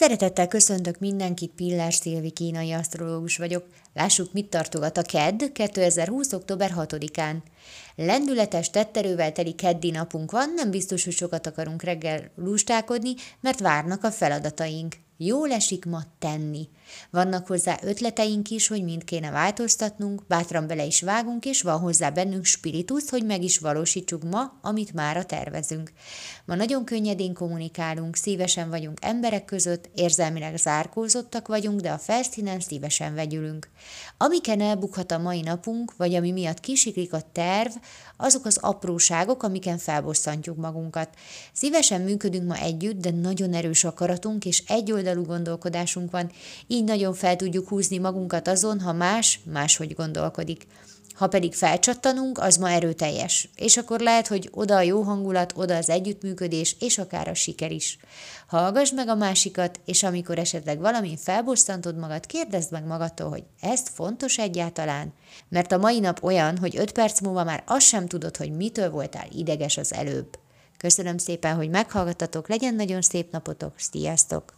Szeretettel köszöntök mindenkit, Pillás Szilvi kínai asztrológus vagyok. Lássuk, mit tartogat a KED 2020. október 6-án. Lendületes tetterővel teli keddi napunk van, nem biztos, hogy sokat akarunk reggel lustálkodni, mert várnak a feladataink. Jól esik ma tenni. Vannak hozzá ötleteink is, hogy mind kéne változtatnunk, bátran bele is vágunk, és van hozzá bennünk spiritus, hogy meg is valósítsuk ma, amit mára tervezünk. Ma nagyon könnyedén kommunikálunk, szívesen vagyunk emberek között, érzelmileg zárkózottak vagyunk, de a felszínen szívesen vegyülünk. Amiken elbukhat a mai napunk, vagy ami miatt kisiklik a terv, azok az apróságok, amiken felbosszantjuk magunkat. Szívesen működünk ma együtt, de nagyon erős akaratunk és egyoldalú gondolkodásunk van, így nagyon fel tudjuk húzni magunkat azon, ha más máshogy gondolkodik. Ha pedig felcsattanunk, az ma erőteljes, és akkor lehet, hogy oda a jó hangulat, oda az együttműködés, és akár a siker is. Hallgass meg a másikat, és amikor esetleg valamin felbosszantod magad, kérdezd meg magadtól, hogy ez fontos egyáltalán? Mert a mai nap olyan, hogy öt perc múlva már azt sem tudod, hogy mitől voltál ideges az előbb. Köszönöm szépen, hogy meghallgattatok, legyen nagyon szép napotok, sziasztok!